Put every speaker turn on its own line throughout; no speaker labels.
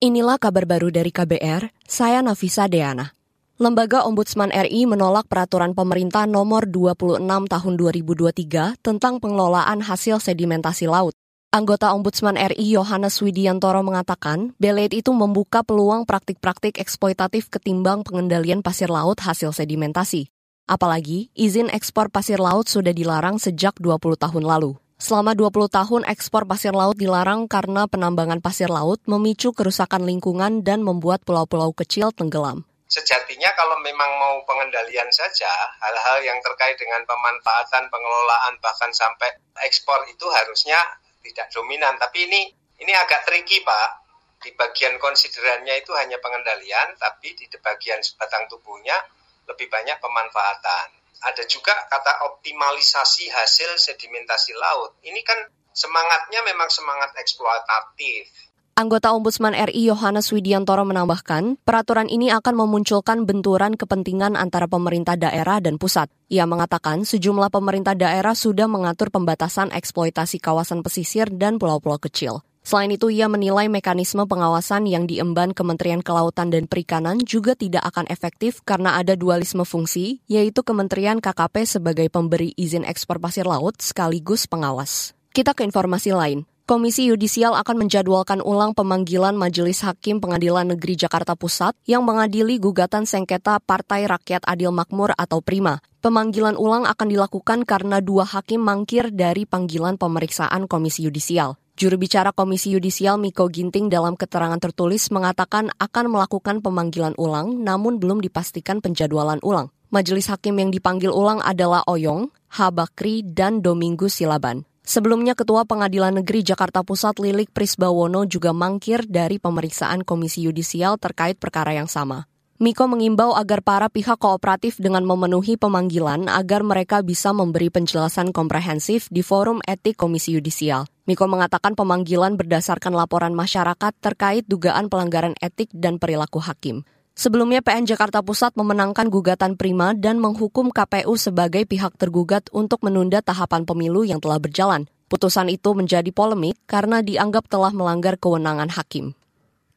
Inilah kabar baru dari KBR, saya Nafisa Deana. Lembaga Ombudsman RI menolak peraturan pemerintah nomor 26 tahun 2023 tentang pengelolaan hasil sedimentasi laut. Anggota Ombudsman RI Yohanes Widiantoro mengatakan, Belet itu membuka peluang praktik-praktik eksploitatif ketimbang pengendalian pasir laut hasil sedimentasi. Apalagi, izin ekspor pasir laut sudah dilarang sejak 20 tahun lalu. Selama 20 tahun ekspor pasir laut dilarang karena penambangan pasir laut memicu kerusakan lingkungan dan membuat pulau-pulau kecil tenggelam.
Sejatinya kalau memang mau pengendalian saja, hal-hal yang terkait dengan pemanfaatan, pengelolaan, bahkan sampai ekspor itu harusnya tidak dominan. Tapi ini ini agak tricky Pak. Di bagian konsiderannya itu hanya pengendalian, tapi di bagian sebatang tubuhnya lebih banyak pemanfaatan ada juga kata optimalisasi hasil sedimentasi laut. Ini kan semangatnya memang semangat eksploitatif.
Anggota Ombudsman RI Yohanes Widiantoro menambahkan, peraturan ini akan memunculkan benturan kepentingan antara pemerintah daerah dan pusat. Ia mengatakan sejumlah pemerintah daerah sudah mengatur pembatasan eksploitasi kawasan pesisir dan pulau-pulau kecil. Selain itu, ia menilai mekanisme pengawasan yang diemban Kementerian Kelautan dan Perikanan juga tidak akan efektif karena ada dualisme fungsi, yaitu Kementerian KKP sebagai pemberi izin ekspor pasir laut sekaligus pengawas. Kita ke informasi lain. Komisi Yudisial akan menjadwalkan ulang pemanggilan Majelis Hakim Pengadilan Negeri Jakarta Pusat yang mengadili gugatan sengketa Partai Rakyat Adil Makmur atau PRIMA. Pemanggilan ulang akan dilakukan karena dua hakim mangkir dari panggilan pemeriksaan Komisi Yudisial. Juru bicara Komisi Yudisial Miko Ginting dalam keterangan tertulis mengatakan akan melakukan pemanggilan ulang namun belum dipastikan penjadwalan ulang. Majelis hakim yang dipanggil ulang adalah Oyong, Habakri, dan Domingus Silaban. Sebelumnya Ketua Pengadilan Negeri Jakarta Pusat Lilik Prisbawono juga mangkir dari pemeriksaan Komisi Yudisial terkait perkara yang sama. Miko mengimbau agar para pihak kooperatif dengan memenuhi pemanggilan agar mereka bisa memberi penjelasan komprehensif di forum etik Komisi Yudisial. Miko mengatakan pemanggilan berdasarkan laporan masyarakat terkait dugaan pelanggaran etik dan perilaku hakim. Sebelumnya PN Jakarta Pusat memenangkan gugatan prima dan menghukum KPU sebagai pihak tergugat untuk menunda tahapan pemilu yang telah berjalan. Putusan itu menjadi polemik karena dianggap telah melanggar kewenangan hakim.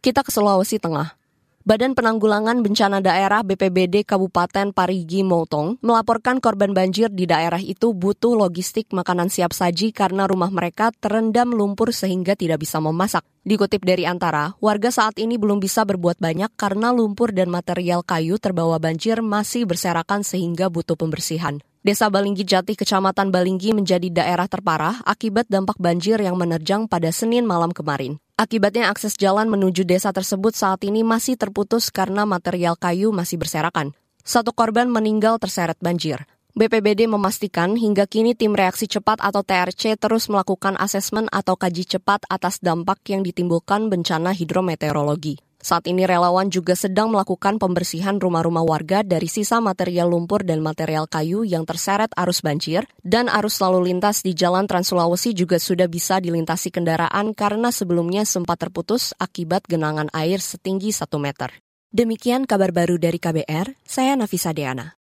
Kita ke Sulawesi Tengah. Badan Penanggulangan Bencana Daerah BPBD Kabupaten Parigi Motong melaporkan korban banjir di daerah itu butuh logistik makanan siap saji karena rumah mereka terendam lumpur sehingga tidak bisa memasak. Dikutip dari Antara, warga saat ini belum bisa berbuat banyak karena lumpur dan material kayu terbawa banjir masih berserakan sehingga butuh pembersihan. Desa Balinggi Jati, Kecamatan Balinggi menjadi daerah terparah akibat dampak banjir yang menerjang pada Senin malam kemarin. Akibatnya akses jalan menuju desa tersebut saat ini masih terputus karena material kayu masih berserakan. Satu korban meninggal terseret banjir. BPBD memastikan hingga kini tim reaksi cepat atau TRC terus melakukan asesmen atau kaji cepat atas dampak yang ditimbulkan bencana hidrometeorologi. Saat ini relawan juga sedang melakukan pembersihan rumah-rumah warga dari sisa material lumpur dan material kayu yang terseret arus banjir, dan arus lalu lintas di Jalan Trans Sulawesi juga sudah bisa dilintasi kendaraan karena sebelumnya sempat terputus akibat genangan air setinggi 1 meter. Demikian kabar baru dari KBR, saya Nafisa Deana.